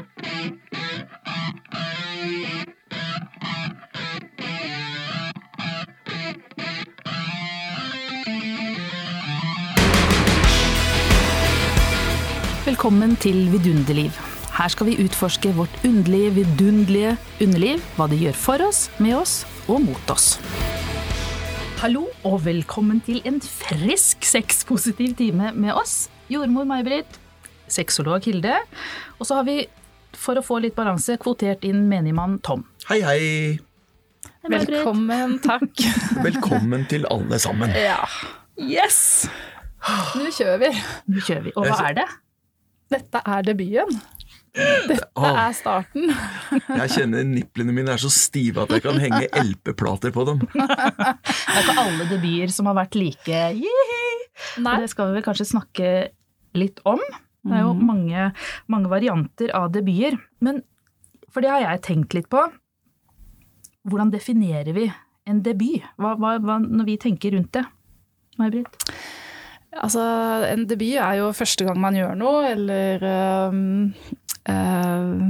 Velkommen til Vidunderliv. Her skal vi utforske vårt underlige, vidunderlige underliv, hva det gjør for oss, med oss og mot oss. Hallo og velkommen til en frisk sexpositiv time med oss. Jordmor May-Britt, sexolog Hilde, og så har vi, for å få litt balanse, kvotert inn menigmann Tom. Hei, hei. Velkommen, takk. Velkommen til alle sammen. Ja. Yes! Nå kjører vi. Nå kjører vi. Og hva er det? Dette er debuten. Dette Åh. er starten. Jeg kjenner nipplene mine er så stive at jeg kan henge LP-plater på dem. Det er ikke alle debuter som har vært like. Nei. Det skal vi vel kanskje snakke litt om. Det er jo mange, mange varianter av debuter. Men for det har jeg tenkt litt på. Hvordan definerer vi en debut? Hva, hva, hva, når vi tenker rundt det? May-Britt? Altså, en debut er jo første gang man gjør noe, eller øh, øh,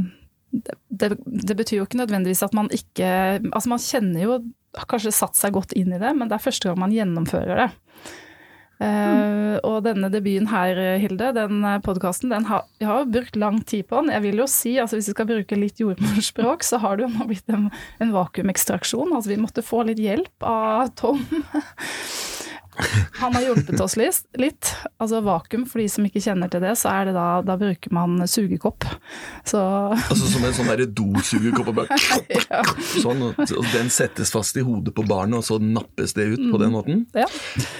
det, det, det betyr jo ikke nødvendigvis at man ikke Altså, man kjenner jo har kanskje satt seg godt inn i det, men det er første gang man gjennomfører det. Eh, og denne debuten her, Hilde, den podkasten, den har, jeg har jo brukt lang tid på den. Jeg vil jo si, altså hvis vi skal bruke litt jordmorspråk, så har det jo nå blitt en, en vakuumekstraksjon. Altså vi måtte få litt hjelp av Tom. Han har hjulpet oss litt. litt. Altså vakuum, for de som ikke kjenner til det, så er det da, da bruker man sugekopp. Så Altså Som en sånn derre dosugekopp og bare- ja. Sånn, og den settes fast i hodet på barnet, og så nappes det ut på den måten. ja.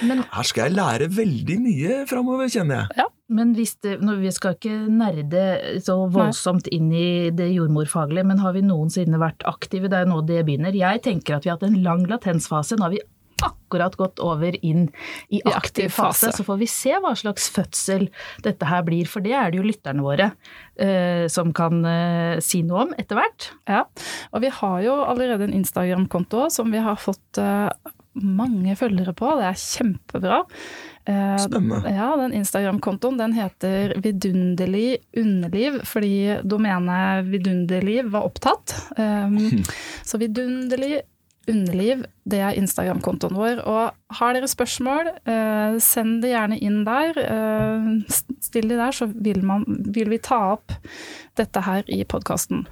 Men, Her skal jeg lære veldig mye framover, kjenner jeg. Ja. men hvis det, nå, vi skal ikke nerde så voldsomt inn i det jordmorfaglige, men har vi noensinne vært aktive? Det er jo nå det begynner. Jeg tenker at vi har hatt en lang latensfase. Nå har vi akkurat gått over inn i I aktiv fase. Så får vi se hva slags fødsel dette her blir, for det er det jo lytterne våre eh, som kan eh, si noe om etter hvert. Ja, og vi har jo allerede en Instagram-konto som vi har fått eh, mange følgere på. Det er kjempebra. Eh, Spennende. Ja, den Instagram-kontoen den heter Vidunderlig underliv, fordi domenet vidunderliv var opptatt. Um, så Vidunderlig underliv, det er Instagram-kontoen vår. Og har dere spørsmål, eh, send det gjerne inn der. Eh, still de der, så vil, man, vil vi ta opp dette her i podkasten.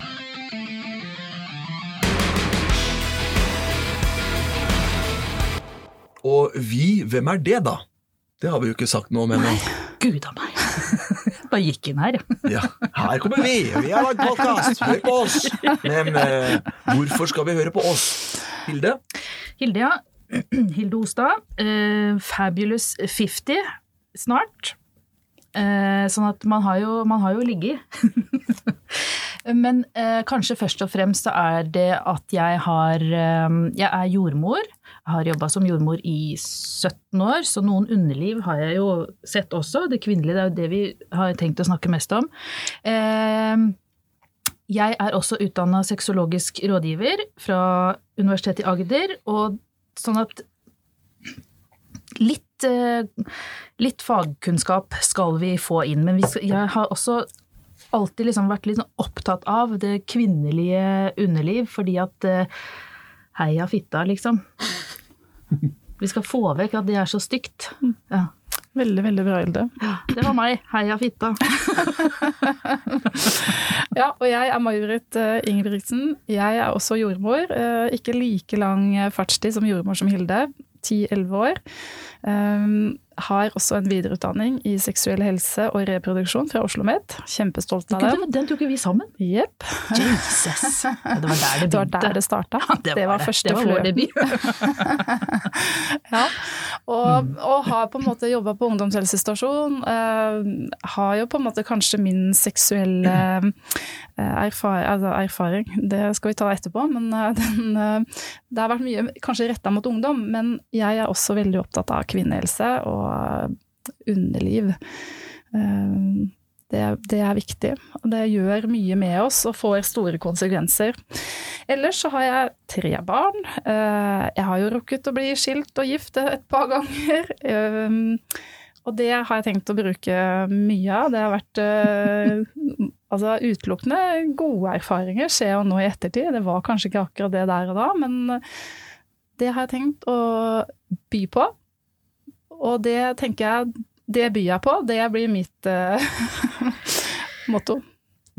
Og vi, hvem er det, da? Det har vi jo ikke sagt noe om ennå. Gud a meg. Bare gikk inn her. Ja, her kommer vi! Vi har lagd podkast! Hør på oss! Men eh, hvorfor skal vi høre på oss? Hilde? Hilde, ja. Hilde Ostad. Uh, Fabulous 50 snart. Uh, sånn at man har jo, man har jo ligget. Men uh, kanskje først og fremst så er det at jeg har Jeg er jordmor. Jeg har jobba som jordmor i 17 år, så noen underliv har jeg jo sett også. Det kvinnelige det er jo det vi har tenkt å snakke mest om. Eh, jeg er også utdanna sexologisk rådgiver fra Universitetet i Agder, og sånn at litt, eh, litt fagkunnskap skal vi få inn. Men skal, jeg har også alltid liksom vært litt sånn opptatt av det kvinnelige underliv, fordi at eh, Heia fitta, liksom. Vi skal få vekk at det er så stygt. Ja. Veldig, veldig bra, Hilde. Det var meg. Heia fitta. Ja, og jeg er May-Britt eh, Ingebrigtsen. Jeg er også jordmor. eh, Ikke like lang fartstid som jordmor som Hilde. 10-11 år. Har også en videreutdanning i seksuell helse og reproduksjon fra Oslo Met. Kjempestolt av den. Den tok jo vi sammen. Jepp. Jesus. Ja, det var der det Det var der det starta. det, det var det. første var vår fløten. debut. Ja, og, og har på en måte jobba på ungdomshelsestasjon. Uh, har jo på en måte kanskje min seksuelle uh, erfar altså erfaring, det skal vi ta etterpå, men uh, den, eh, det har vært mye kanskje retta mot ungdom. Men jeg er også veldig opptatt av kvinnehelse og underliv. Eh, det, det er viktig. og Det gjør mye med oss og får store konsekvenser. Ellers så har jeg tre barn. Eh, Jeg har jo rukket å bli skilt og gift et par ganger. Eh, Og det har jeg tenkt å bruke mye av. Det har vært eh, altså utelukkende gode erfaringer skjer jo nå i ettertid. Det var kanskje ikke akkurat det der og da, men det har jeg tenkt å by på. Og det tenker jeg Det byr jeg på. Det blir mitt uh, motto.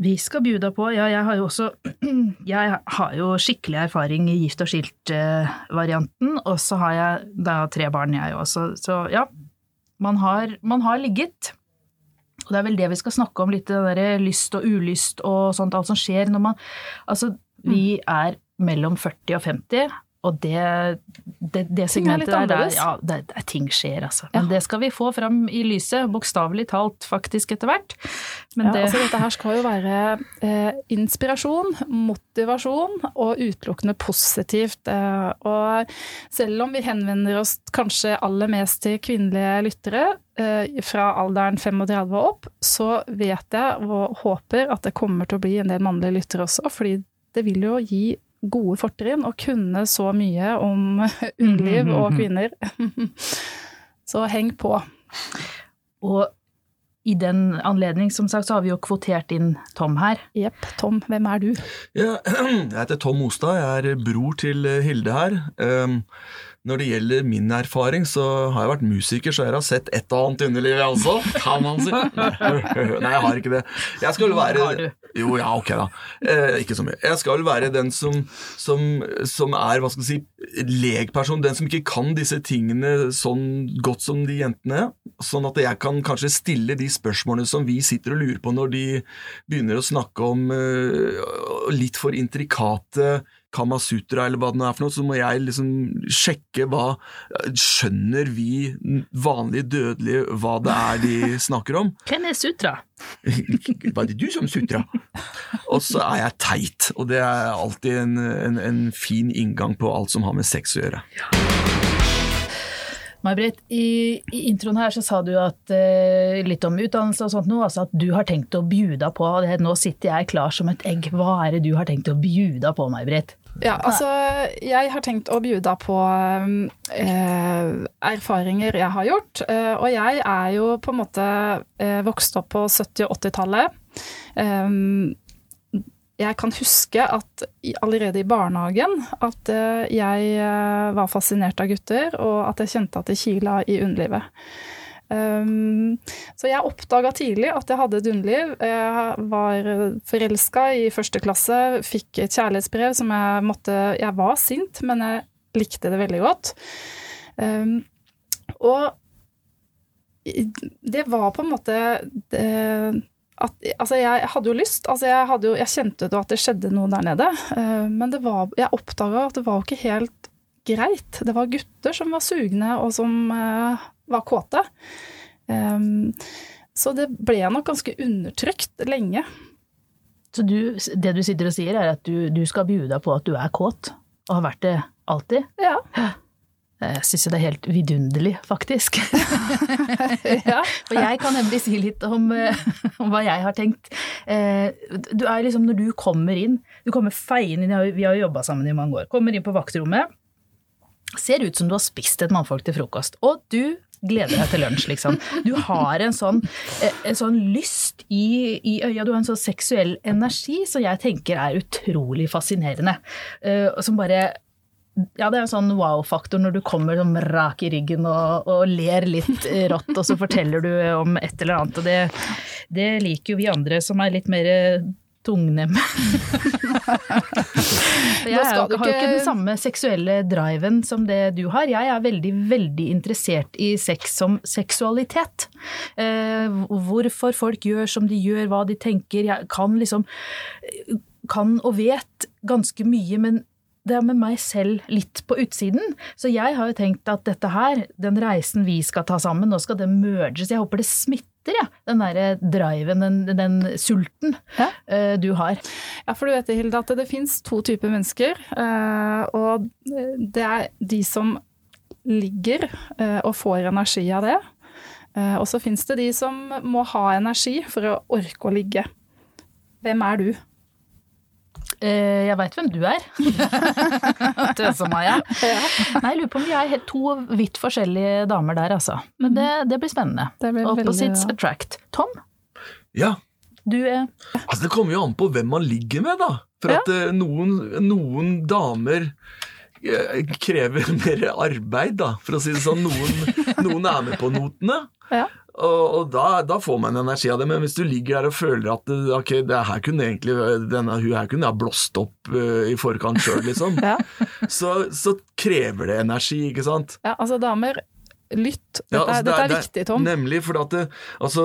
Vi skal bjuda på. Ja, jeg har jo også Jeg har jo skikkelig erfaring i gift og skilt-varianten, og så har jeg da tre barn, jeg også. Så ja, man har, man har ligget. Og det er vel det vi skal snakke om, litt det derre lyst og ulyst og sånt, alt som skjer når man Altså, vi er mellom 40 og 50, og det, det, det segmentet der, der, ja, det, det, ting skjer, altså. Men ja. det skal vi få fram i lyset, bokstavelig talt faktisk etter hvert. Men ja, altså dette her skal jo være eh, inspirasjon, motivasjon og utelukkende positivt. Eh, og selv om vi henvender oss kanskje aller mest til kvinnelige lyttere, eh, fra alderen 35 og opp, så vet jeg og håper at det kommer til å bli en del mannlige lyttere også, fordi det vil jo gi gode fortrinn og kunne så mye om underliv og kvinner. Så heng på. Og i den anledning, som sagt, så har vi jo kvotert inn Tom her. Jepp. Tom, hvem er du? Ja, jeg heter Tom Ostad, jeg er bror til Hilde her. Når det gjelder min erfaring, så har jeg vært musiker, så jeg har sett et og annet underlivet jeg også. Kan man si. Nei, jeg har ikke det. Jeg skal vel være Jo, ja, ok, da. Eh, ikke så mye. Jeg skal vel være den som, som, som er, hva skal jeg si, legperson. Den som ikke kan disse tingene sånn godt som de jentene. Sånn at jeg kan kanskje stille de spørsmålene som vi sitter og lurer på når de begynner å snakke om uh, litt for intrikate Kamasutra eller hva det nå er for noe, så må jeg liksom sjekke hva Skjønner vi vanlige dødelige hva det er de snakker om? Hvem er Sutra? Var det du som sutra? Og så er jeg teit, og det er alltid en, en, en fin inngang på alt som har med sex å gjøre. Ja. May-Britt, i, i, introen her så sa du at, eh, litt om utdannelse og sånt nå, altså at du har tenkt å bjuda på. Det, nå sitter jeg klar som et egg. Hva er det du har tenkt å bjuda på, May-Britt? Ja, altså jeg har tenkt å bjuda på eh, erfaringer jeg har gjort. Eh, og jeg er jo på en måte eh, vokst opp på 70- og 80-tallet. Eh, jeg kan huske at allerede i barnehagen at eh, jeg eh, var fascinert av gutter, og at jeg kjente at det kila i underlivet. Um, så jeg oppdaga tidlig at jeg hadde et underliv. Jeg var forelska i første klasse, fikk et kjærlighetsbrev som jeg måtte Jeg var sint, men jeg likte det veldig godt. Um, og det var på en måte det, at, altså jeg hadde jo lyst, altså jeg, jo, jeg kjente jo at det skjedde noe der nede. Uh, men var, jeg oppdaga at det var ikke helt greit. Det var gutter som var sugne, og som uh, var kåte. Um, så det ble nok ganske undertrykt lenge. Så du, det du sitter og sier, er at du, du skal bjuda på at du er kåt, og har vært det alltid? Ja. Jeg syns det er helt vidunderlig, faktisk. ja. Og jeg kan nemlig si litt om, eh, om, hva jeg har tenkt. Eh, du er liksom, når du kommer inn Du kommer feiende inn, vi har jo jobba sammen i mange år. Kommer inn på vaktrommet. Ser ut som du har spist et mannfolk til frokost. Og du gleder deg til lunsj, liksom. Du har en sånn, eh, en sånn lyst i, i, øya, du har en sånn seksuell energi som jeg tenker er utrolig fascinerende. Uh, som bare ja, det er en sånn wow-faktor når du kommer sånn rak i ryggen og, og, ler litt rått, og så forteller du om et eller annet. Og det, det liker jo vi andre som er litt mer tungnem. jeg har jo ikke den samme seksuelle driven som det du har. Jeg er veldig, veldig interessert i sex som seksualitet. Eh, hvorfor folk gjør som de gjør, hva de tenker. Jeg kan liksom kan og vet ganske mye, men det er med meg selv litt på utsiden. Så jeg har jo tenkt at dette her, den reisen vi skal ta sammen, nå skal det merges. Jeg håper det smitter etter, ja. Den derre driven, den, den sulten uh, du har. Ja, for du vet Hilde, at det, det fins to typer mennesker. Uh, og det er de som ligger uh, og får energi av det. og så fins det de som må ha energi for å orke å ligge. Hvem er du? Eh, jeg veit hvem du er. Tøse-Maja. Nei, jeg lurer på om vi er to vidt forskjellige damer der, altså. Men det, det blir spennende. Det blir Opposites veldig, ja. attract. Tom? Ja. Du er Altså, det kommer jo an på hvem man ligger med, da. For Ja. at eh, noen, noen damer eh, krever mer arbeid, da, for å si det sånn. Noen, noen er med på notene. Ja. Og, og da, da får man energi av det, men hvis du ligger der og føler at ok, det her kunne egentlig, denne hun her kunne jeg blåst opp uh, i forkant sjøl, liksom, Ja. så, så krever det energi, ikke sant? ja, altså damer, lytt. Dette, Ja, er, altså, dette det er, viktig, Tom. Nemlig, for at det, altså,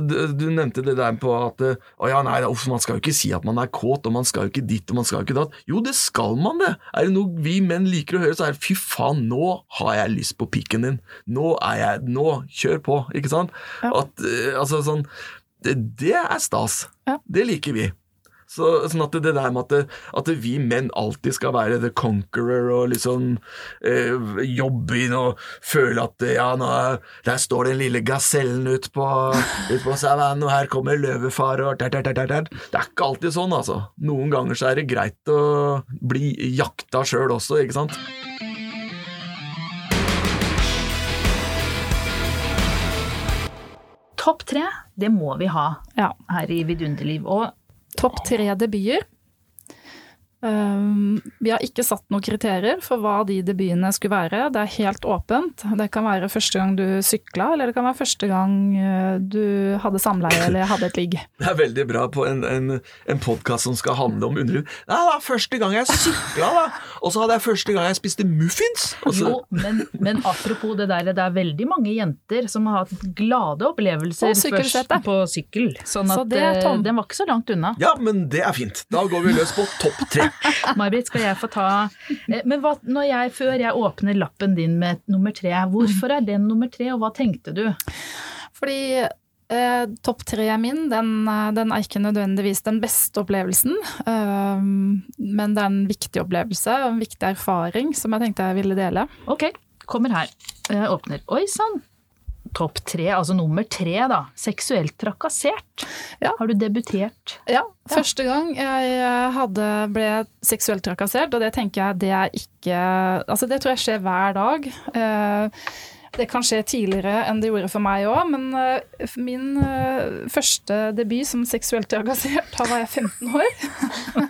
du, nevnte det der på at Å ja, nei, uff, man skal jo ikke si at man er kåt, og man skal jo ikke ditt, og man skal jo ikke datt. Jo, det skal man det! Er det noe vi menn liker å høre, så er det fy faen, nå har jeg lyst på pikken din. Nå er jeg Nå, kjør på, ikke sant? Ja. At, eh, altså sånn det, det er stas. Ja. Det liker vi. Så, sånn at det der med at, det, at vi menn alltid skal være the conqueror og liksom eh, jobbe inn og føle at ja, nå er, der står den lille gasellen ute på, ut på savannen, og her kommer løvefar og der, der, der, der, der. Det er ikke alltid sånn, altså. Noen ganger så er det greit å bli jakta sjøl også, ikke sant? topp tre. Det må vi ha Ja. her i Vidunderliv. Og Topp tre debuter. Um, vi har ikke satt noen kriterier for hva de debutene skulle være. Det er helt åpent. Det kan være første gang du sykla, eller det kan være første gang uh, du hadde samleie eller hadde et ligg. Det er veldig bra på en, en, en podkast som skal handle om underliv. Ja, det var første gang jeg sykla, da! Og så hadde jeg første gang jeg spiste muffins! Også. jo, men, men apropos det der, det er veldig mange jenter som har hatt glade opplevelser først på sykkel. Sånn Så det, Tom. eh, den var ikke så langt unna. Ja, men det er fint. Da går vi løs på topp tre. May-Britt, skal jeg få ta eh, Men hva, når jeg, før jeg åpner lappen din med nummer tre, hvorfor er den nummer tre, og hva tenkte du? Fordi eh, topp tre min, den, eh, den er ikke nødvendigvis den beste opplevelsen. eh, men det er en viktig opplevelse og en viktig erfaring som jeg tenkte jeg ville dele. Ok, kommer her. Jeg åpner. Oi sann. Topp tre, altså nummer tre, da. Seksuelt trakassert. Ja. Har du debutert? Ja, første gang jeg eh, hadde, ble seksuelt trakassert, og det tenker jeg det er ikke Altså det tror jeg skjer hver dag. Eh, Det kan skje tidligere enn det gjorde for meg òg, men uh, min uh, første debut som seksuelt trakassert, da var jeg 15 år.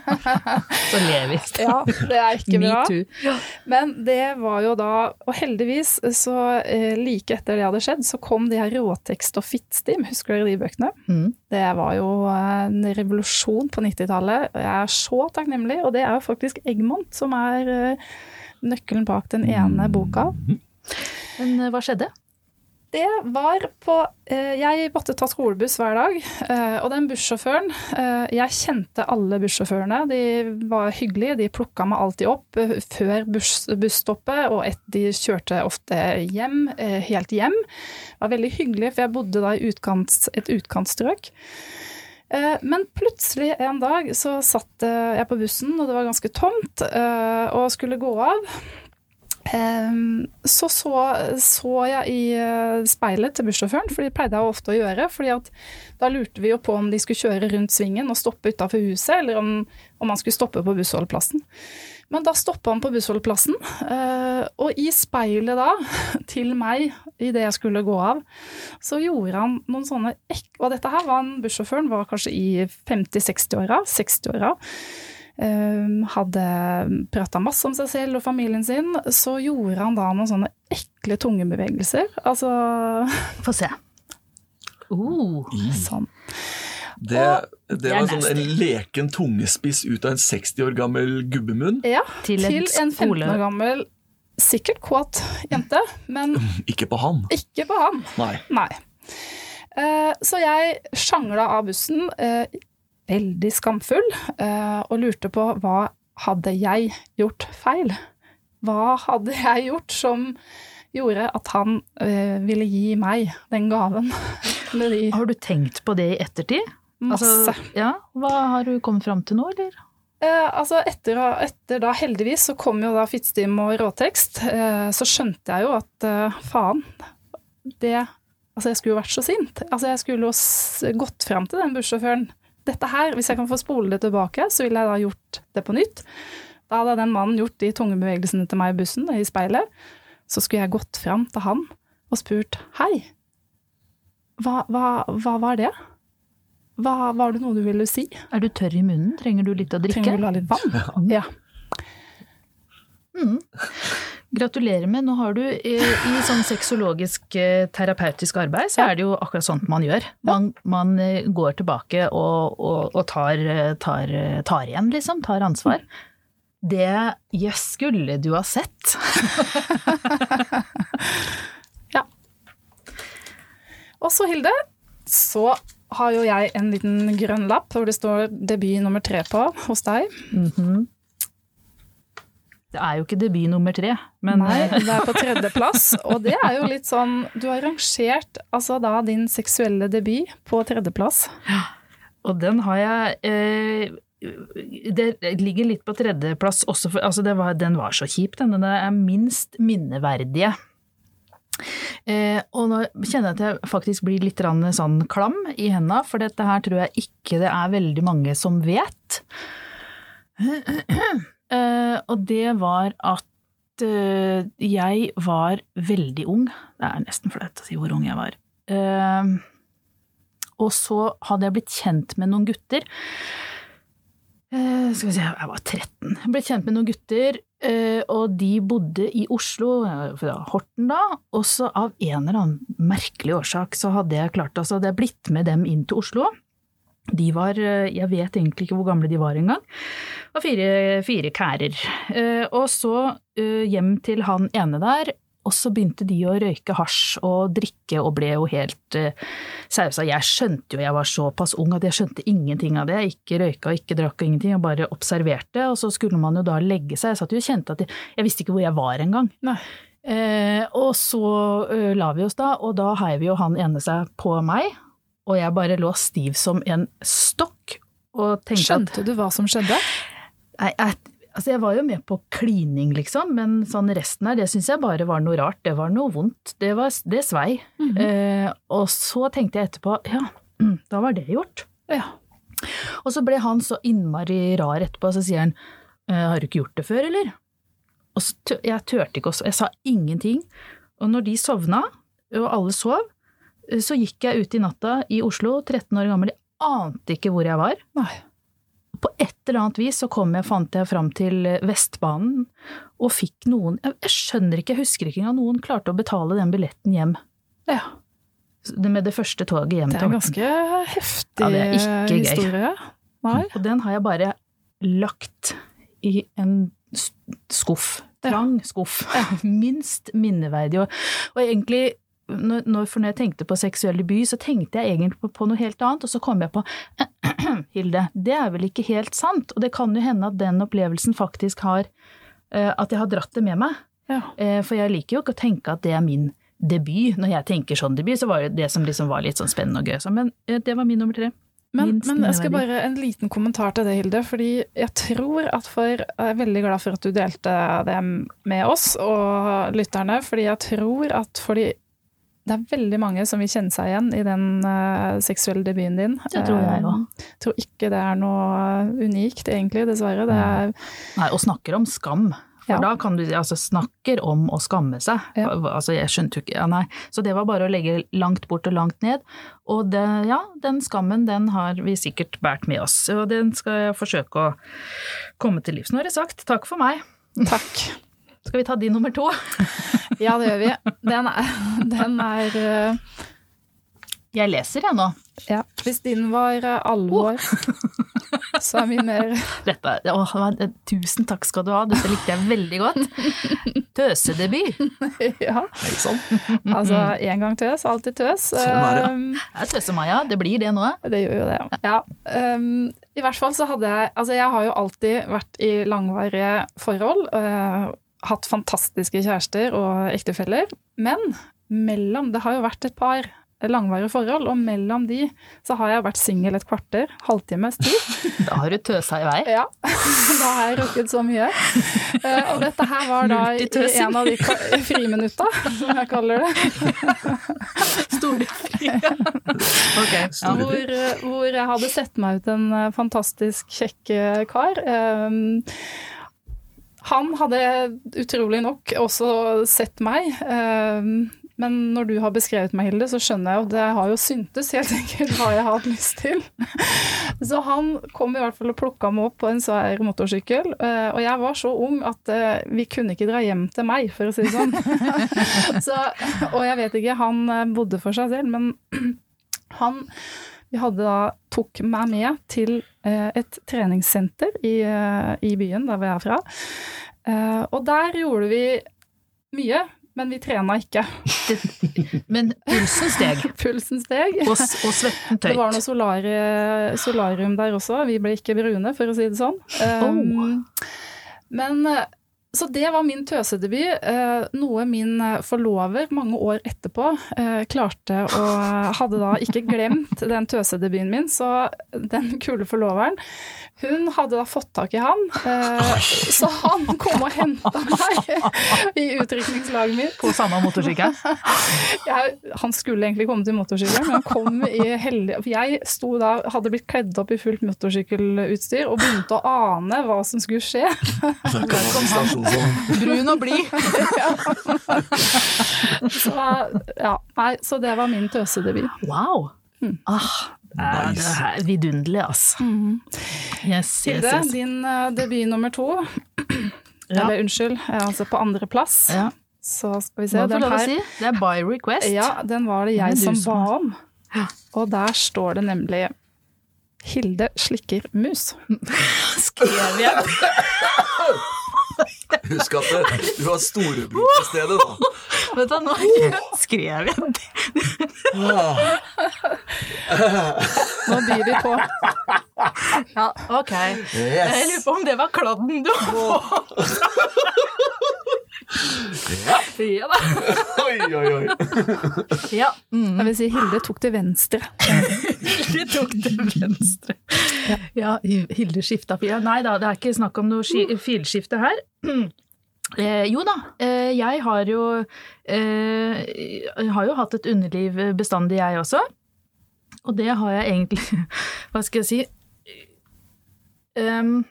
Så ler vi. Ja, det er ikke bra. Metoo. Men det var jo da, og heldigvis så uh, like etter det hadde skjedd, så kom de her råtekst og fittstim, husker dere de bøkene? Mm. Det var jo eh, en revolusjon på 90-tallet. og Jeg er så takknemlig, og det er jo faktisk Egmont som er eh, nøkkelen bak den ene boka. Men eh, hva skjedde? Det var på eh, Jeg måtte ta skolebuss hver dag, eh, og den bussjåføren Jeg kjente alle bussjåførene. De var hyggelige, de plukka meg alltid opp før buss, busstoppet, og et, de kjørte ofte hjem, helt hjem. Det var veldig hyggelig, for jeg bodde da i utkants, et utkantstrøk. Men plutselig en dag så satt jeg på bussen, og det var ganske tomt, og skulle gå av. Ehm, Så så, så jeg i eh, speilet til bussjåføren, for det pleide jeg ofte å gjøre. fordi at da lurte vi jo på om de skulle kjøre rundt svingen og stoppe utafor huset, eller om, om han skulle stoppe på bussholdeplassen. Men da stoppa han på bussholdeplassen, eh, og i speilet da, til meg idet jeg skulle gå av, så gjorde han noen sånne ek... Og dette her var han bussjåføren, var kanskje i 50-60-åra, 60-åra. Um, hadde prata masse om seg selv og familien sin, så gjorde han da noen sånne ekle tungebevegelser. Altså Få se. Uh, sånn. Det, det var sånn en leken tungespiss ut av en 60 år gammel gubbemunn. Ja, Til til, en en 15 år gammel, sikkert kåt jente, men Ikke på han. ikke på han. Nei. Nei. Eh, så jeg sjangla av bussen, eh, veldig skamfull, eh, og lurte på hva hadde jeg gjort feil? Hva hadde jeg gjort som gjorde at han eh, ville gi meg den gaven? De har du tenkt på det i ettertid? masse. Altså, ja, Hva har du kommet fram til nå, eller? Eh, altså etter, etter da, heldigvis, så kom jo da Fittstim og råtekst, eh, så skjønte jeg jo at eh, faen, det Altså, jeg skulle jo vært så sint. Altså, jeg skulle jo gått fram til den bussjåføren. Dette her, hvis jeg kan få spole det tilbake, så ville jeg da gjort det på nytt. Da hadde den mannen gjort de tunge bevegelsene til meg i bussen, i speilet. Så skulle jeg gått fram til han og spurt hei, hva, hva, hva var det? hva var det noe du ville si? Er du tørr i munnen? Trenger du litt å drikke? Trenger du å ha litt vann? Ja. Gratulerer med. Nå har du i, i sånn sexologisk eh, terapeutisk arbeid, så er det jo akkurat sånt man gjør. Man, man eh, går tilbake og, og, og tar, eh, tar, eh, tar igjen, liksom. Tar ansvar. Det jøss skulle du ha sett. ja. Og så, Hilde, så har jo jeg en liten grønn lapp hvor det står debut nummer tre på hos deg. Mhm. Det er jo ikke debut nummer tre, men Nei, eh, det er på tredjeplass. Og det er jo litt sånn Du har rangert altså da din seksuelle debut på tredjeplass. Ja, Og den har jeg eh, Det ligger litt på tredjeplass også, for altså det var, den var så kjip, den. Den er minst minneverdige. Eh, og nå kjenner jeg at jeg faktisk blir litt sånn klam i henda, for dette her tror jeg ikke det er veldig mange som vet. Eh, og det var at eh, jeg var veldig ung. Det er nesten flaut å si hvor ung jeg var. Eh, og så hadde jeg blitt kjent med noen gutter. Skal vi se, jeg var 13. Jeg ble kjent med noen gutter, og de bodde i Oslo, fra Horten da. Og så av en eller annen merkelig årsak så hadde jeg klart, altså hadde jeg blitt med dem inn til Oslo. De var, eh, jeg vet egentlig ikke hvor gamle de var engang, var fire, fire kærer. Eh, Og så eh, hjem til han ene der, og så begynte de å røyke hasj og drikke og ble jo helt sausa. Jeg skjønte jo, jeg var såpass ung at jeg skjønte ingenting av det. Jeg ikke røyka og ikke drakk og ingenting, jeg bare observerte. Og så skulle man jo da legge seg. Jeg satt jo og kjente at jeg, jeg visste ikke hvor jeg var engang. Eh, og så la vi oss da, og da heiv jo han ene seg på meg, og jeg bare lå stiv som en stokk. Og tenkte at Skjønte du hva som skjedde? Nei, jeg, altså jeg var jo med på klining, liksom, men sånn resten her, det syns jeg bare var noe rart. Det var noe vondt. Det, var, det svei. eh, og så tenkte jeg etterpå, ja, da var det gjort. Ja. Og så ble han så innmari rar etterpå, og så sier han, «Eh, har du ikke gjort det før, eller? Og så jeg turte ikke å Jeg sa ingenting. Og når de sovna, og alle sov, så gikk jeg ut i natta i Oslo, 13 år gammel, jeg ante ikke hvor jeg var. Nei. På et eller annet vis så kom jeg, fant jeg fram til Vestbanen og fikk noen Jeg skjønner ikke, jeg husker ikke engang noen klarte å betale den billetten hjem. Ja. Med det første toget hjem til Det er en ganske heftig Ja, det er ikke gøy. historie. Nei. Og den har jeg bare lagt i en skuff. Trang skuff. Minst minneverdig. Og, og egentlig, når, når, for når jeg tenkte på seksuell debut, så tenkte jeg egentlig på, på noe helt annet, og så kom jeg på Hilde, det er vel ikke helt sant? Og det kan jo hende at den opplevelsen faktisk har eh, At jeg har dratt det med meg. Ja. Eh, For jeg liker jo ikke å tenke at det er min debut. Når jeg tenker sånn debut, så var det det som liksom var litt sånn spennende og gøy. Men eh, det var min nummer tre. Men, men jeg skal bare en liten kommentar til det, Hilde. Fordi jeg tror at for Jeg er veldig glad for at du delte det med oss og lytterne. Fordi jeg tror at fordi det er veldig mange som vil kjenne seg igjen i den uh, seksuelle debuten din. Det tror jeg òg. Uh, tror ikke det er noe unikt, egentlig, dessverre. Det er, Nei, og snakker om skam. For Ja. da kan du altså snakker om å skamme seg. Ja. Altså, jeg skjønte jo ikke ja, nei. Så det var bare å legge langt bort og langt ned. Og det, ja, den skammen, den har vi sikkert båret med oss. Og den skal jeg forsøke å komme til livs. Nå har jeg sagt. Takk for meg. takk. Skal vi ta din nummer to? Ja, det gjør vi. Den er, den er uh... Jeg leser, jeg nå. Ja. Hvis din var uh, alvor, så er min mer Dette, åh, tusen takk skal du ha. Dette likte jeg veldig godt. Tøsedebut. Ja. Sann. Altså en gang tøs, alltid tøs. Sånn er det. Um, er Tøse-Maja. Det blir det nå. Det gjør jo det, ja. ja. Um, I hvert fall så hadde jeg Altså, jeg har jo alltid vært i langvarige forhold. øh, hatt fantastiske kjærester og ektefeller. Men mellom Det har jo vært et par langvarige forhold, og mellom de så har jeg vært singel et kvarter, halvtimes tid. Da har du tøsa i vei. Ja, da har jeg rukket så mye. Eh, og dette her var da i en av de friminutta, som jeg kaller det. Storefri. Okay. Ja. hvor, eh, hvor jeg hadde sett meg ut en eh, fantastisk kjekk kar. Han hadde utrolig nok også sett meg. Um, men når du har beskrevet meg, Hilde, så skjønner jeg jo det har jo syntes helt enkelt hva jeg har hatt lyst til. Så han kom i hvert fall og plukka meg opp på en svær motorsykkel, eh, og jeg var så ung at eh, vi kunne ikke dra hjem til meg, for å si det sånn. Så, og jeg vet ikke, han eh, bodde for seg selv, men han vi da, tok meg med til eh, et treningssenter i, eh, i, byen, der hvor jeg er fra. Eh, og der gjorde vi mye, men vi trena ikke. men pulsen steg? Pulsen steg. Og, og svetten tøyt? Det var noe solari, solarium der også. Vi ble ikke brune, for å si det sånn. Oh. Men så det var min tøsedebut, eh, noe min forlover mange år etterpå eh, klarte å Hadde da ikke glemt den tøsedebuten min, så den kule forloveren hun hadde da fått tak i han, eh, så han kom og henta meg i utrykningslaget mitt. På samme motorsykkel? han skulle egentlig komme til motorsykkelen, men han kom i heldig jeg sto da, hadde blitt kledd opp i fullt motorsykkelutstyr og begynte å ane hva som skulle skje. Brun og blid. så, ja, nei, så det var min tøsedebut. Wow. Mm. Ah, Nice. Det er vidunderlig, altså. Mm. Yes, yes, yes. din uh, debut nummer to. ja. Eller unnskyld, altså på andreplass. Ja. Så skal vi se. Den her, si? Det er by request. Ja, den var det jeg som ba om. Og der står det nemlig Hilde slikker mus. Skrev jeg Husk at du har storebror til stedet, da. Vet du, nå skrev jeg det. Nå byr vi på. Ja, ok. Yes. Jeg lurer på om det var kladden du Ja. ja da. Oi, oi, oi. Ja. Mm. Jeg vil si Hilde tok til venstre. Hilde tok til venstre. Ja, ja Hilde skifta fil. Nei da, det er ikke snakk om noe filskifte her. Eh, jo da, eh, jeg har jo, eh, har jo hatt et underliv bestandig, jeg også. Og det har jeg egentlig Hva skal jeg si um,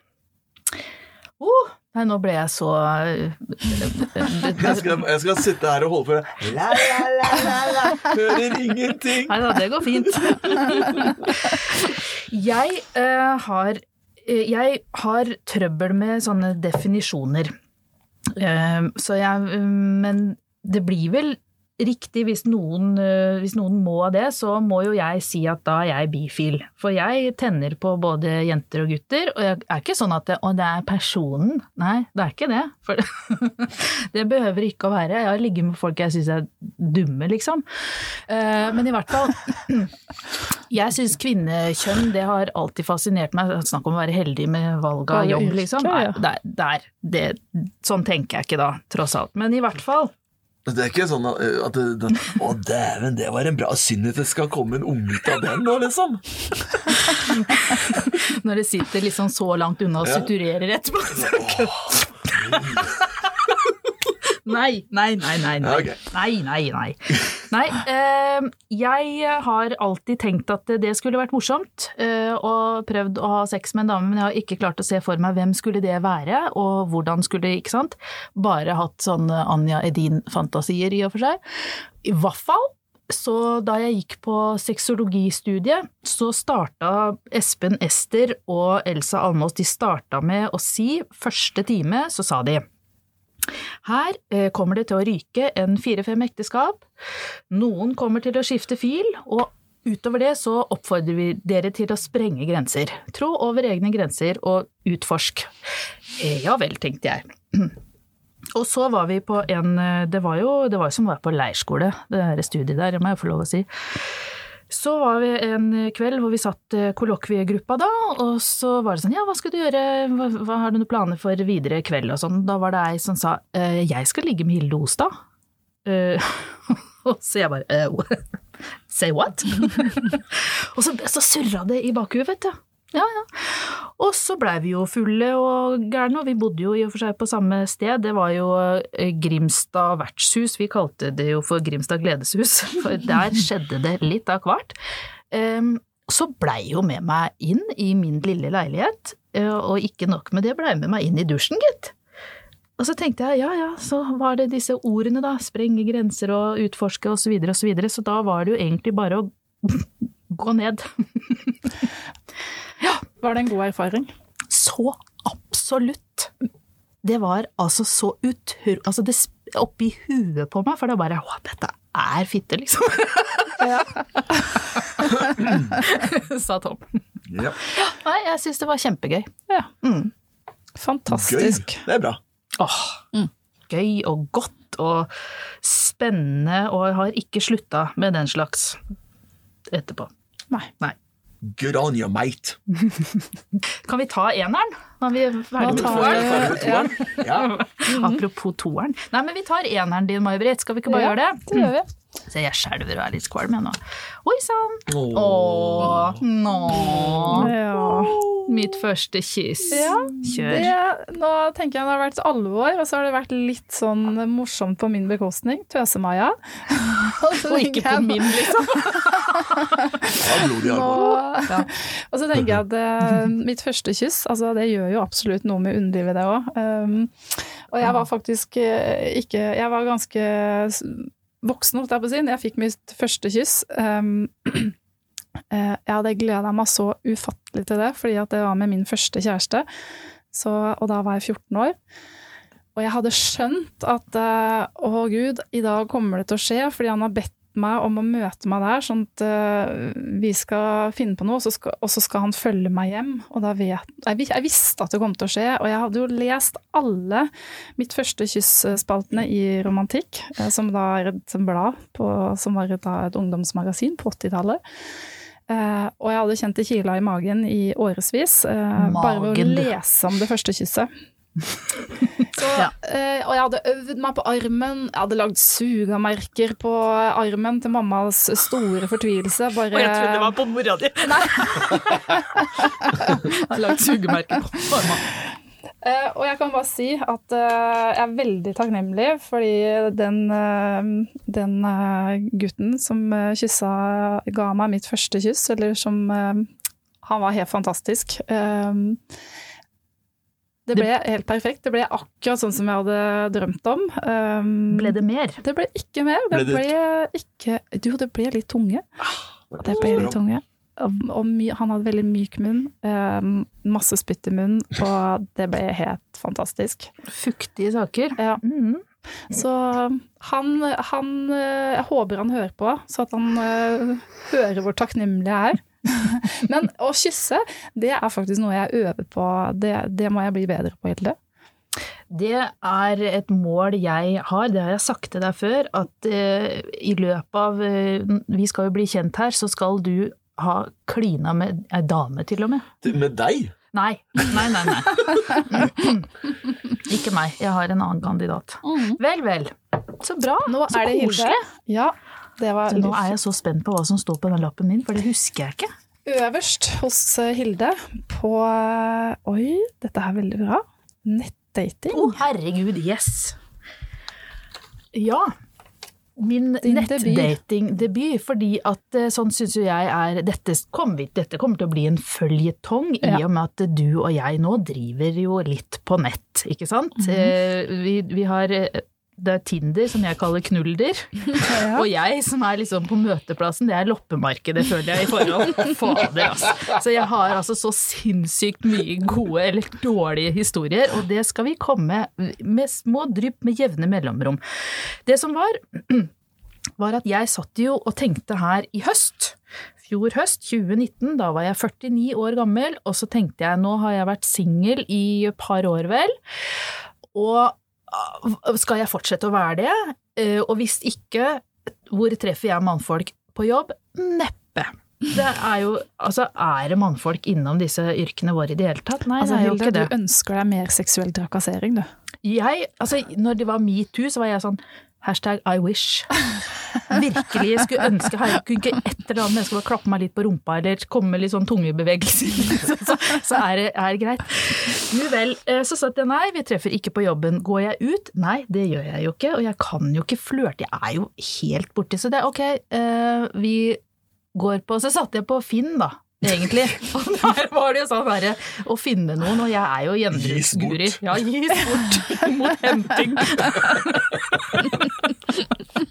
oh, Nei, nå ble jeg så jeg skal, jeg skal, sitte her og holde på la, la, la, la, la. Hører ingenting. Nei da, det går fint. jeg uh, har Jeg har trøbbel med sånne definisjoner. Uh, så jeg Men det blir vel riktig, hvis noen, eh, hvis noen, må det, så må jo jeg si at da er jeg bifil. For jeg tenner på både jenter og gutter, og jeg er ikke sånn at det, å, det er personen. Nei, det er ikke det. For det behøver ikke å være. Jeg har ligget med folk jeg syns er dumme, liksom. Eh, men i hvert fall Jeg syns kvinnekjønn, det har alltid fascinert meg. Snakk om å være heldig med valg av jobb, liksom. Nei, der, der, det, sånn tenker jeg ikke da, tross alt. Men i hvert fall det er ikke sånn at det, det, Å, dæven, det var en bra synd at det skal komme en unge ut av den nå, liksom. Når det sitter liksom så langt unna og suturerer etterpå. Nei, nei, nei, nei. Nei, okay. nei, nei. nei. nei eh, jeg har alltid tenkt at det skulle vært morsomt, eh, og prøvd å ha sex med en dame, men jeg har ikke klart å se for meg hvem skulle det være, og hvordan skulle det, ikke sant. Bare hatt sånne Anja Edin-fantasier i og for seg. I hvert fall så da jeg gikk på sexologistudiet, så starta Espen Ester og Elsa Almås de starta med å si første time, så sa de her eh, kommer det til å ryke en fire-fem ekteskap, noen kommer til å skifte fil, og utover det så oppfordrer vi dere til å sprenge grenser. Trå over egne grenser og utforsk. Eh, ja vel, tenkte jeg. Og så var vi på en eh, Det var jo, det var jo som å være på leirskole, det der studiet der, det må jeg få lov å si. Så var vi en kveld hvor vi satt eh, kollokviegruppa da, og så var det sånn ja, hva skal du gjøre, hva, hva har du noen planer for videre kveld og sånn. Da var det ei som sa «Eh, jeg skal ligge med Hilde Ostad. Uh, så jeg bare uh, say what? og så, så surra det i bakhuet, vet du. Ja, ja. Og så blei vi jo fulle og gærne, og vi bodde jo i og for seg på samme sted. Det var jo eh, Grimstad vertshus, vi kalte det jo for Grimstad gledeshus, for der skjedde det litt av hvert. Så blei jo med meg inn i min lille leilighet, eh, og ikke nok med det, blei med meg inn i dusjen, gitt. Og så tenkte jeg ja ja, så var det disse ordene da, sprenge grenser og utforske og så videre og så videre, så da var det jo egentlig bare å gå ned. Var det en god erfaring? Så absolutt. Det var altså så utur... Altså det oppi huet på meg, for det bare Å, dette er fitte, liksom. Ja. Sa Tom. Ja. Nei, jeg syns det var kjempegøy. ja. Mm. Fantastisk. Gøy. Det er bra. Åh, gøy og godt og spennende, og jeg har ikke slutta med den slags etterpå. Nei. Nei. Good on you, mate. Kan vi ta eneren? Når vi er ferdig med toeren? toeren? Ja. Apropos toeren. Nei, men vi tar eneren din, May-Britt. Skal vi ikke bare Ja, gjøre det? Det gjør vi. Så jeg skjelver og er litt kvalm jeg nå. Oi sann! Åh. Nå. Ja. Mitt første kyss. Ja, Kjør. Det, nå tenker jeg det har vært alvor, og så har det vært litt sånn morsomt på min bekostning. Tøse-Maja. Og ikke på min, liksom. Ja, blodig alvor. Og, og så tenker jeg at uh, mitt første kyss, altså det gjør jo absolutt noe med underlivet det òg. og jeg var faktisk uh, ikke Jeg var ganske voksen, holdt jeg på å si, når jeg fikk mitt første kyss. Um, jeg hadde gleda meg så ufattelig til det, fordi at det var med min første kjæreste. Så, og da var jeg 14 år. Og jeg hadde skjønt at eh, å gud, i dag kommer det til å skje, fordi han har bedt meg om å møte meg der, sånn at uh, vi skal finne på noe, og så skal, og så skal han følge meg hjem. Og da vet jeg, jeg visste at det kom til å skje, og jeg hadde jo lest alle mitt første kyss-spaltene i Romantikk, eh, som da er et blad, på, som var et, et ungdomsmagasin på 80-tallet. Uh, og jeg hadde kjent det kila i magen i årevis, uh, bare ved å lese om det første kysset. Så, Ja. eh, og jeg hadde øvd meg på armen, jeg hadde lagd sugamerker på armen til mammas store fortvilelse. Bare på mora di. Nei. jeg hadde lagd sugemerker på armen. Uh, og jeg kan bare si at uh, jeg er veldig takknemlig, fordi den, uh, den gutten som uh, kyssa, ga meg mitt første kyss, eller som Han var helt fantastisk. Eh, det ble helt perfekt. Det ble akkurat sånn som jeg hadde drømt om. Um, Ble det mer? det ble ikke mer. Det Ble ble, ikke Jo, det ble litt tunge. Det ble litt tunge. Og, og my, han hadde veldig myk munn, Um, masse spytt i munnen, og det ble helt fantastisk. Fuktige saker. Ja. Mm. Så han, han eh, Jeg håper han hører på, så at han uh, hører hvor takknemlig jeg er. Men å kysse, det er faktisk noe jeg øver på. Det, det må jeg bli bedre på, Hilde. Det er et mål jeg har, det har jeg sagt til deg før, at eh, i løpet av eh, Vi skal jo bli kjent her, så skal du ha klina med ei dame, til og med. Med deg? Nei, nei, nei. nei. Ikke meg, jeg har en annen kandidat. Vel, vel. Så bra. Nå så er det Hilde. koselig. Ja, var Nå er jeg så spent på hva som står på den lappen min, for det husker jeg ikke. Øverst hos eh, Hilde på eh, Oi, dette er veldig bra. Nettdating. Å, herregud, yes! Ja. Min nettdatingdebut, fordi at eh, sånn syns jo jeg er dette kommer, dette kommer til å bli en føljetong, i og med at du og jeg nå driver jo litt på nett, ikke sant? Eh, vi, vi har det er Tinder, som jeg kaller knulder. Ja. Og jeg som er liksom på møteplassen, det er loppemarkedet, føler jeg, i forhold. Fader, altså. Så jeg har altså så sinnssykt mye gode eller dårlige historier, og det skal vi komme med små drypp med jevne mellomrom. Det som var, var at jeg satt jo og tenkte her i høst. Fjor høst, 2019, da var jeg 49 år gammel, og så tenkte jeg nå har jeg vært singel i et par år vel, og skal jeg fortsette å være det? Eh, Og hvis ikke, hvor treffer jeg mannfolk på jobb? Neppe. Det er jo, altså er det mannfolk innom disse yrkene våre i det hele tatt? Nei, Altså, det er jo ikke det. du ønsker deg mer seksuell trakassering, du. Jeg, altså, når det var metoo, så var jeg sånn hashtag I wish. Virkelig jeg skulle ønske herregud, ikke et eller annet menneske bare klappe meg litt på rumpa eller komme med litt sånn tungebevegelser, så, så, så er, det, er greit. Nu vel, eh, så satt jeg nei, vi treffer ikke på jobben. Går jeg ut? Nei, det gjør jeg jo ikke, og jeg kan jo ikke flørte, jeg er jo helt borti, så det er ok, eh, vi går på Så satte jeg på Finn, da. Egentlig. Og der var det jo sånn derre å finne noen, og jeg er jo gjenbruksguri. Ja, gis bort mot henting.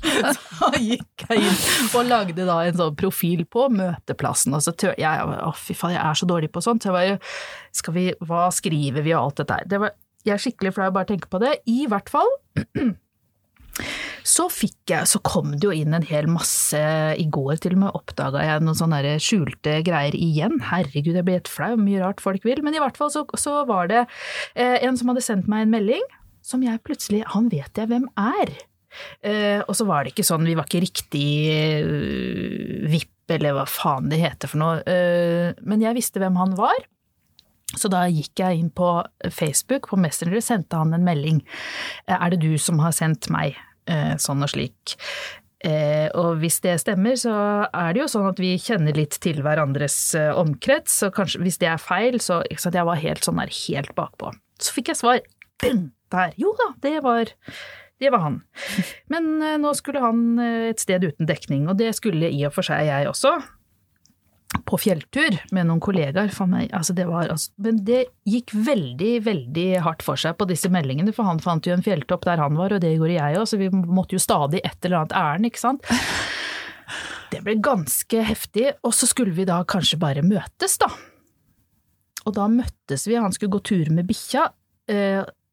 Så gikk jeg inn og lagde da en sånn profil på møteplassen, og så tør jeg Å, fy faen, jeg er så dårlig på sånt. Så jeg var jo Skal vi Hva skriver vi og alt dette her? Det var, jeg er skikkelig flau bare å tenke på det. I hvert fall så jeg, så kom det jo inn en hel masse I går til og med oppdaga jeg noen sånne skjulte greier igjen. Herregud, jeg blir helt flau, mye rart folk vil. Men i hvert fall så, så var det eh, en som hadde sendt meg en melding som jeg plutselig Han vet jeg hvem er. Eh, og så var det ikke sånn, vi var ikke riktig uh, VIP eller hva faen det heter for noe. Eh, men jeg visste hvem han var. Så da gikk jeg inn på Facebook, på Messenger, sendte han en melding. Eh, Er det du som har sendt meg eh, sånn og slik? Eh, og hvis det stemmer, så er det jo sånn at vi kjenner litt til hverandres eh, omkrets, så kanskje hvis det er feil, så sant, jeg var helt sånn der, helt bakpå. Så fikk jeg svar. Der. Jo da, det var, det var han. Men eh, nå skulle han eh, et sted uten dekning, og det skulle i og for seg jeg også på fjelltur med noen kollegaer. Altså det var, altså, men det gikk veldig, veldig hardt for seg på disse meldingene, for han fant jo en fjelltopp der han var, og det gjorde jeg òg, så vi måtte jo stadig et eller annet ærend, ikke sant. Det ble ganske heftig, og så skulle vi da kanskje bare møtes, da. Og da møttes vi, han skulle gå tur med bikkja.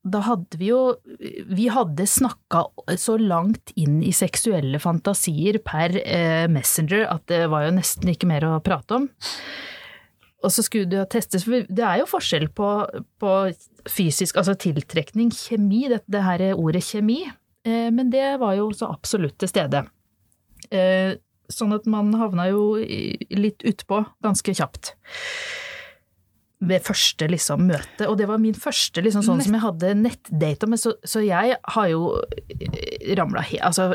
Da hadde vi jo Vi hadde snakka så langt inn i seksuelle fantasier per eh, Messenger at det var jo nesten ikke mer å prate om. Og så skulle det jo testes, for det er jo forskjell på, på fysisk, altså tiltrekning, kjemi, det, det her ordet kjemi, eh, men det var jo så absolutt til stede. Eh, sånn at man havna jo litt utpå ganske kjapt. Ved første liksom møte, og det var min første liksom sånn som jeg hadde nettdate med, så, så jeg har jo ramla helt Altså,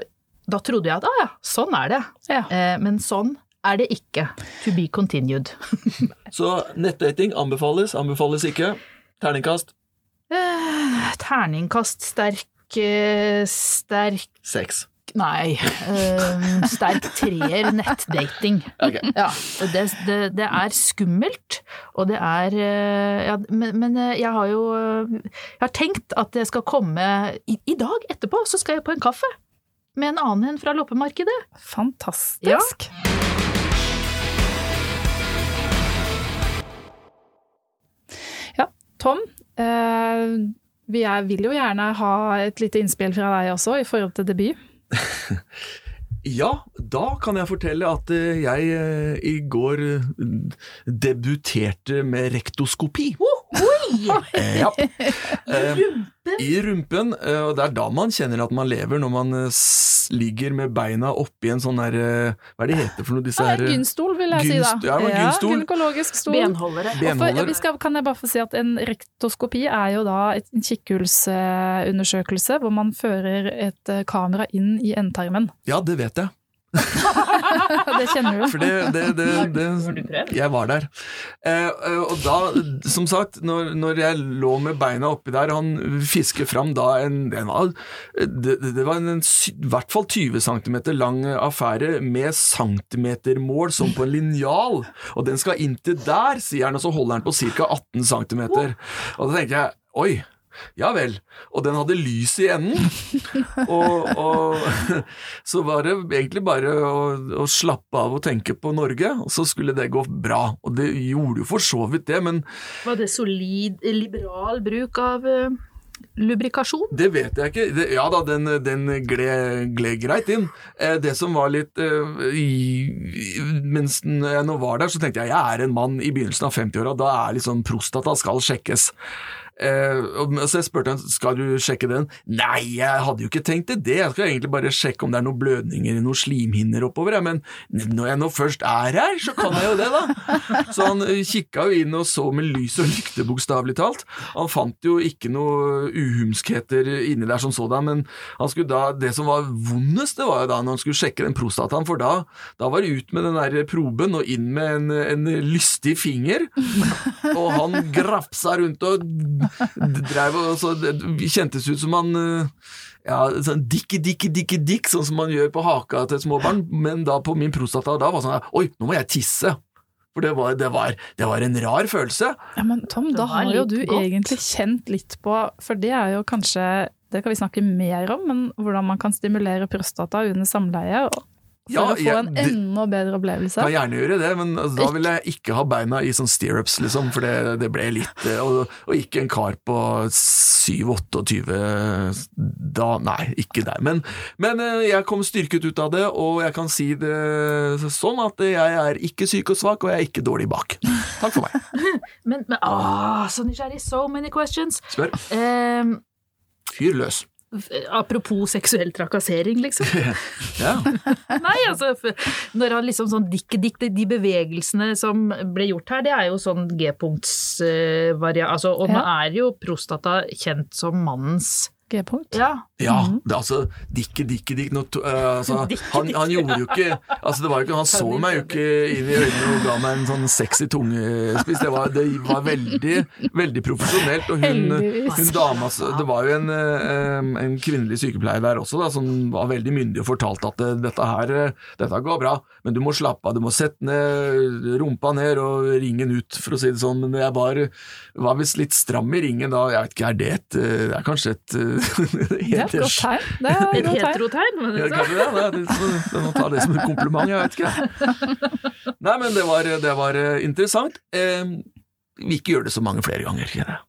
da trodde jeg at ah ja, sånn er det. Ja. Eh, men sånn er det ikke. To be continued. Så nettdating anbefales, anbefales ikke. Terningkast Eh, terningkast sterk eh, Sterk seks. Nei. Uh, sterk treer nettdating. Okay. Ja, det, det, det er skummelt, og det er eh, ja, men, men eh, jeg har jo eh, Jeg har tenkt at det skal komme i, I dag etterpå så skal jeg på en kaffe med en annen enn fra loppemarkedet. Fantastisk. Ja, Tom. uh, vi er, vil jo gjerne ha et lite innspill fra deg også i forhold til debut. Ja, da kan jeg fortelle at eh, jeg eh, i går eh, debuterte med rektoskopi. Eh, Ja. Eh, I rumpen, eh, og det er da man kjenner at man lever, når man eh, ligger med beina oppi en sånn der eh, Hva er det heter for noe, disse her eh, gynstol, vil jeg si da. Ja, gynstol. gynekologisk stol. Benholdere. Benholder. for, skal, kan jeg bare få si at En rektoskopi er jo da en kikkhullsundersøkelse hvor man fører et eh, kamera inn i endetarmen. Ja, det vet jeg. Det kjenner du. For det, det, det, det? Jeg var der. Eh, eh, og da, som sagt, når, når jeg lå med beina oppi der, han fisker fram da en var, det, det var en, i hvert fall 20 cm lang affære med centimetermål som på en linjal. Og den skal inntil der, sier han, og så holder han på ca. 18 cm. Og da tenker jeg oi. Ja vel. Og den hadde lys i enden. Og, og så var det egentlig bare å, å slappe av og tenke på Norge, og så skulle det gå bra. Og det gjorde jo for så vidt det, men Var det solid, liberal bruk av eh, lubrikasjon? det vet jeg ikke. Det, ja da, den, den gled, gled greit inn. Eh, det som var litt eh, i, Mens jeg nå var der, så tenkte jeg jeg er en mann i begynnelsen av 50-åra, da er liksom prostata skal sjekkes. Eh, og så jeg spurte han skal du sjekke den. Nei, jeg hadde jo ikke tenkt det. det. Jeg skal egentlig bare sjekke om det er noen blødninger i noen slimhinner oppover. jeg. Men når jeg nå først er her, så kan jeg jo det, da. Så han eh, kikka jo inn og så med lys og lykte, bokstavelig talt. Han fant jo ikke noe uhumskheter inni der som sådan, men han skulle da, det som var vondest, det var jo da når han skulle sjekke den prostataen, for da, da var det ut med den der proben og inn med en, en lystig finger. Og han grafsa rundt og drev og så Det kjentes ut som han eh, ja, sånn dikke, dikke, dikke, dikk, sånn som man gjør på haka til småbarn, men da på min prostata, da var det sånn Oi, nå må jeg tisse. For det var, det var, det var en rar følelse. Ja, men Tom, da har jo du godt. egentlig kjent litt på For det er jo kanskje Det kan vi snakke mer om, men hvordan man kan stimulere prostata under samleie. For Ja, å få jeg- en det- enda bedre opplevelse. Kan gjerne gjøre det, men altså, da vil jeg ikke ha beina i sånn stirrups, liksom, for det, det ble litt eh, og, og ikke en kar på 7-28 Da, nei, ikke der. Men, men eh, jeg kom styrket ut av det, og jeg kan si det sånn at jeg er ikke syk og svak, og jeg er ikke dårlig bak. Takk for meg. Men, men å, så nysgjerrig. So many questions. Spør. Um, Fyr løs. Apropos seksuell trakassering, liksom. Ja. Nei, altså, når han liksom sånn dikke-dikke, de bevegelsene som ble gjort her, det er jo sånn G-punktsvariant, altså, og nå Ja. er jo prostata kjent som mannens G-punkt. Ja. Ja, det er altså Dikke, dikke, dikke not, to- eh, altså, han, han gjorde jo ikke Altså, det var jo ikke Han så meg jo ikke inn i øynene og ga meg en sånn sexy tungespiss. Det var, det var veldig, veldig profesjonelt. Og hun, hun dama Det var jo en, en kvinnelig sykepleier der også, da, som var veldig myndig og fortalte at eh, dette her eh, dette går bra, men du må slappe av. Du må sette ned rumpa ned og ringen ut, for å si det sånn. Men jeg var, var visst litt stram i ringen da. Jeg vet ikke, er det et Det er kanskje et Det er et godt tegn. Det er Et et tegn. heterotegn? ja, det så? det? det, det, det, det må ta det som et kompliment, jeg vet ikke. Nei, men det var, det var eh, interessant. Eh, vi ikke gjør det så mange flere ganger, kjenner jeg.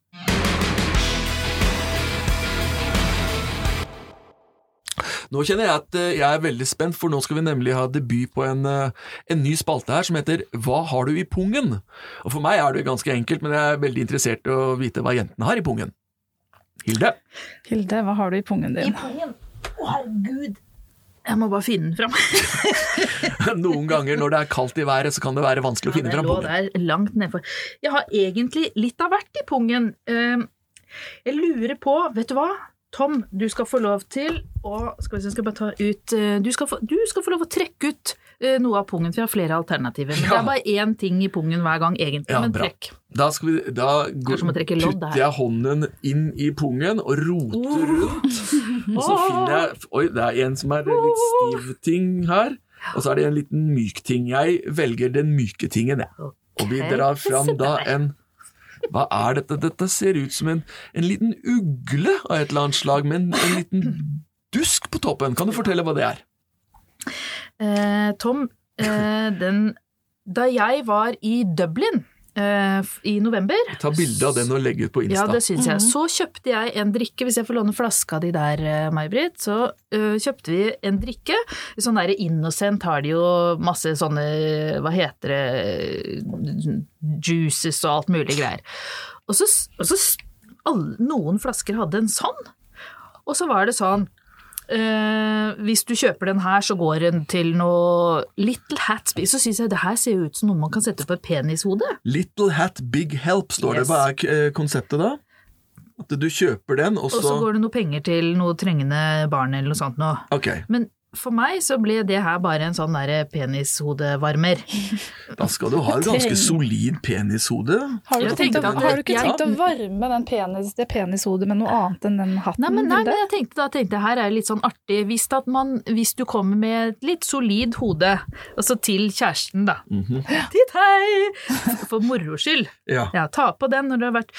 Nå kjenner jeg at eh, jeg er veldig spent, for nå skal vi nemlig ha debut på en, eh, en ny spalte her som heter Hva har du i pungen? Og For meg er det ganske enkelt, men jeg er veldig interessert i å vite hva jentene har i pungen. Hilde? Hilde, hva har du i pungen din? I pungen. Å, herregud. Jeg må bare finne den fram. Noen ganger når det er kaldt i været, så kan det være vanskelig å finne fram pungen. der langt nedfor. Jeg har egentlig litt av hvert i pungen. Eh, Jeg lurer på, vet du hva? Tom, du skal få lov til å Skal vi se, skal bare ta ut eh, Du skal få, du skal få lov å trekke ut noe av pungen, Vi har flere alternativer. Men det er bare én ting i pungen hver gang, egentlig. Ja, men trekk. Da, skal vi, da går, putter jeg hånden inn i pungen og roter rundt. Og så finner jeg Oi, det er en som er litt stiv ting her. Og så er det en liten myk ting. Jeg velger den myke tingen, jeg. Og vi drar fram da en Hva er dette? Dette ser ut som en, en liten ugle av et eller annet slag, med en, en liten dusk på toppen. Kan du fortelle hva det er? Eh, Tom, eh, den Da jeg var i Dublin eh, i november Ta bilde av den og legge ut på Insta. Ja, det syns jeg. Så kjøpte jeg en drikke, hvis jeg får låne flaska di der, May-Britt, så kjøpte vi en drikke. Sånn der Innocent har de jo masse sånne, hva heter det, juices og alt mulig greier. Og så, og så alle, noen flasker hadde en sånn, og så var det sånn eh, hvis du kjøper den her, så går den til noe Little Hat Big Så syns jeg det her ser ut som noe man kan sette på et penishode. Little Hat Big Help står det. Yes. Hva er eh, konseptet da? At du kjøper den, og Og så så går det noe penger til noe trengende barn eller noe sånt noe. Ok, Men for meg så ble det her bare en sånn derre penishodevarmer. da skal du ha et ganske solid penishode. Har du tenkt, å, at har du ikke tenkt å varme den penis, det penishodet med noe annet enn den hatten? Nei, men, nei, men jeg tenkte da tenkte jeg, her er litt sånn artig. Hvis, at man, hvis du kommer med et litt solid hode, altså til kjæresten, da. Titt hei! For moro skyld. Ja. Ja, ta på den når du har vært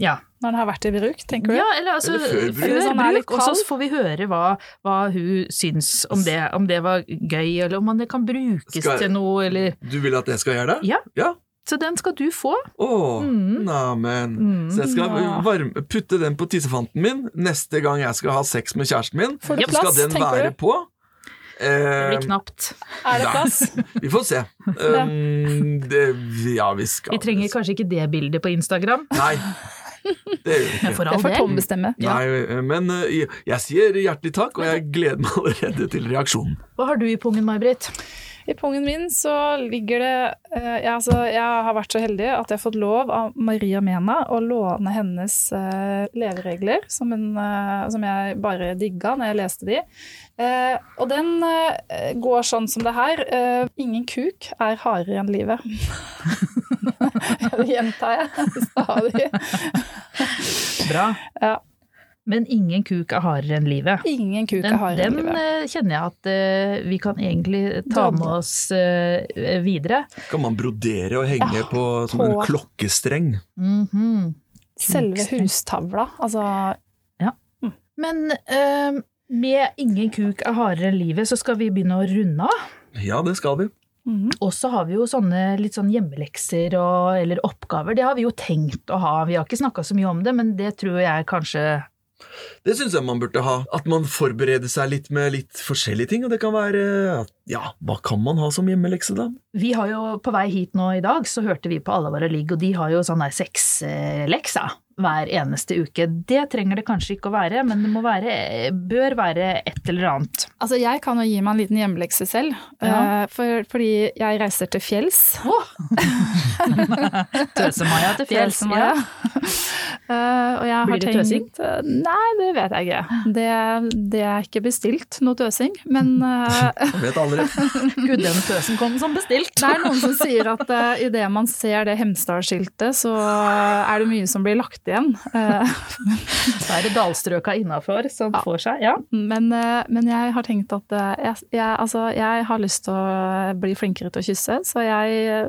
Ja. Når den har vært i bruk, tenker du? ja eller altså Eller før bruk. Litt bruk, og så får vi høre hva, hva hun syns om det. Om det var gøy, eller om det kan brukes Skal- til noe, eller Du vil at jeg skal gjøre det? Ja. ja. Så den skal du få. Å, Mm. neimen. Så jeg skal Ja. varme, putte den på tissefanten min neste gang jeg skal ha sex med kjæresten min. Får du Så skal den være du? på. Det Eh, blir knapt. Er det plass? vi får se. Um, det, ja, vi skal Vi trenger kanskje ikke det bildet på Instagram, Nei, det gjør vi ikke. for Det all får Tom bestemme. bestemme. Nei, men eh, jeg, jeg sier hjertelig takk, og jeg gleder meg allerede til reaksjonen. Hva har du i pungen, May-Britt? I pungen min så ligger det eh, jeg, altså, jeg har vært så heldig at jeg har fått lov av Maria Mena å låne hennes uh, leveregler, som, en, uh, som jeg bare digga når jeg leste de. Uh, og den går sånn som det her. Ingen kuk er hardere enn livet. det gjentar jeg stadig. Bra. Ja. Men ingen kuk er hardere enn livet. Ingen kuk Den, er hardere enn livet. Den kjenner jeg at uh, vi kan egentlig ta med oss uh, videre. Kan man brodere og henge Ja, på som en klokkestreng? klokkestreng? -hmm. Selve hustavla. Altså Men uh, med ingen kuk er hardere enn livet, så skal vi begynne å runde av. Ja, det skal vi. Mhm. Og så har vi jo sånne litt sånn hjemmelekser og, eller oppgaver. Det har vi jo tenkt å ha. Vi har ikke snakka så mye om det, men det tror jeg kanskje Det syns jeg man burde ha. At man forbereder seg litt med litt forskjellige ting. Og det kan være Ja, hva kan man ha som hjemmelekse, da? Vi har jo på vei hit nå i dag, så hørte vi på Alle våre ligg, og de har jo sånn der sexleksa hver eneste uke. Det trenger det kanskje ikke å være, men det må være, bør være et eller annet. Altså, jeg kan jo gi meg en liten hjemmelekse selv. Ja. eh, For, fordi jeg reiser til fjells. Tøse-Maja til fjells. fjells ja. Eh, og jeg har Blir det tenkt, tøsing? eh, Nei, det vet jeg ikke. Det, det er ikke bestilt noe tøsing. Men Jeg vet aldri. Gud, den tøsen kom som bestilt. det er noen som sier at uh, idet man ser det Hemsedal-skiltet, så er det mye som blir lagt igjen. Eh, Så er det dalstrøka innafor som Ja. får seg. Ja. men, eh, men jeg har tenkt at eh, jeg, jeg, altså, jeg har lyst til å bli flinkere til å kysse, så jeg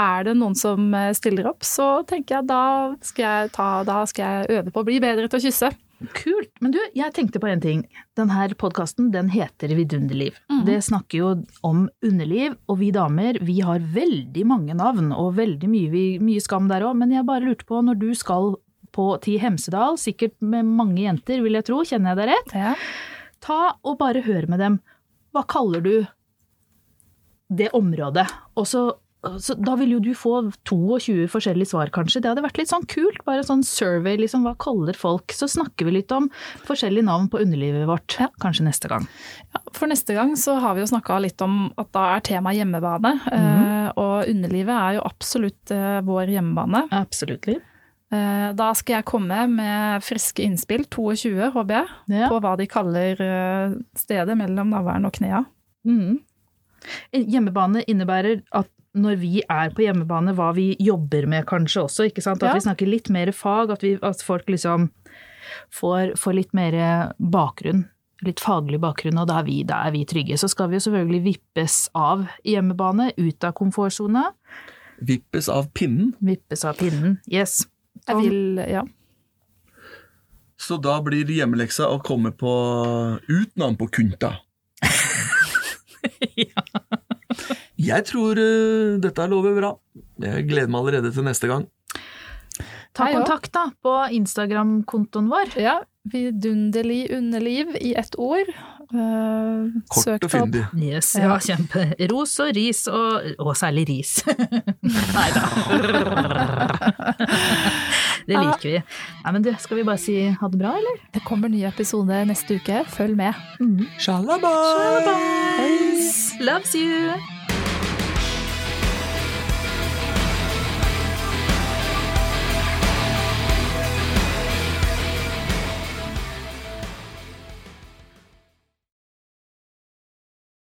er det noen som stiller opp, så tenker jeg da skal jeg, ta, da skal jeg øve på å bli bedre til å kysse. Kult. Men du, jeg tenkte på en ting. Denne podkasten den heter Vidunderliv. Mm. Det snakker jo om underliv, og vi damer vi har veldig mange navn og veldig mye, mye skam der òg. Men jeg bare lurte på, når du skal på, Ti Hemsedal, sikkert med mange jenter vil jeg tro, kjenner jeg deg rett, Ja. ta og bare hør med dem. Hva kaller du det området? Og så så da vil jo du få 22 forskjellige svar, kanskje. Det hadde vært litt sånn kult. Bare sånn survey, liksom. Hva kaller folk? Så snakker vi litt om forskjellige navn på underlivet vårt. Ja. Kanskje neste gang. Ja, For neste gang så har vi jo snakka litt om at da er tema hjemmebane. eh, Og underlivet er jo absolutt eh, vår hjemmebane. Absolutt. Eh, Da skal jeg komme med friske innspill, 22 håper jeg, Ja. på hva de kaller eh, stedet mellom navlen og knea. Mm. Hjemmebane innebærer at når vi er på hjemmebane, hva vi jobber med kanskje også, ikke sant? At Ja. vi snakker litt mer fag, at, vi, at folk liksom får, får litt mer bakgrunn. Litt faglig bakgrunn, og da er, vi, da er vi trygge. Så skal vi jo selvfølgelig vippes av hjemmebane, ut av komfortsona. Vippes av pinnen. Vippes av pinnen. Yes. Jeg vil, ja. Så da blir hjemmeleksa å komme på ut navn på kunta. Jeg tror uh, dette lover bra. Jeg gleder meg allerede til neste gang. Ta kontakt da på Instagram-kontoen vår. ja. Vidunderlig underliv i ett ord. Uh, Kort søkt og fyndig. Yes, ja, kjempe. Ros og ris, og, og særlig ris. Nei da. Det liker vi. Nei, men du, skal vi bare si ha det bra, eller? Det kommer ny episode neste uke. Følg med. Shalabais! Loves you!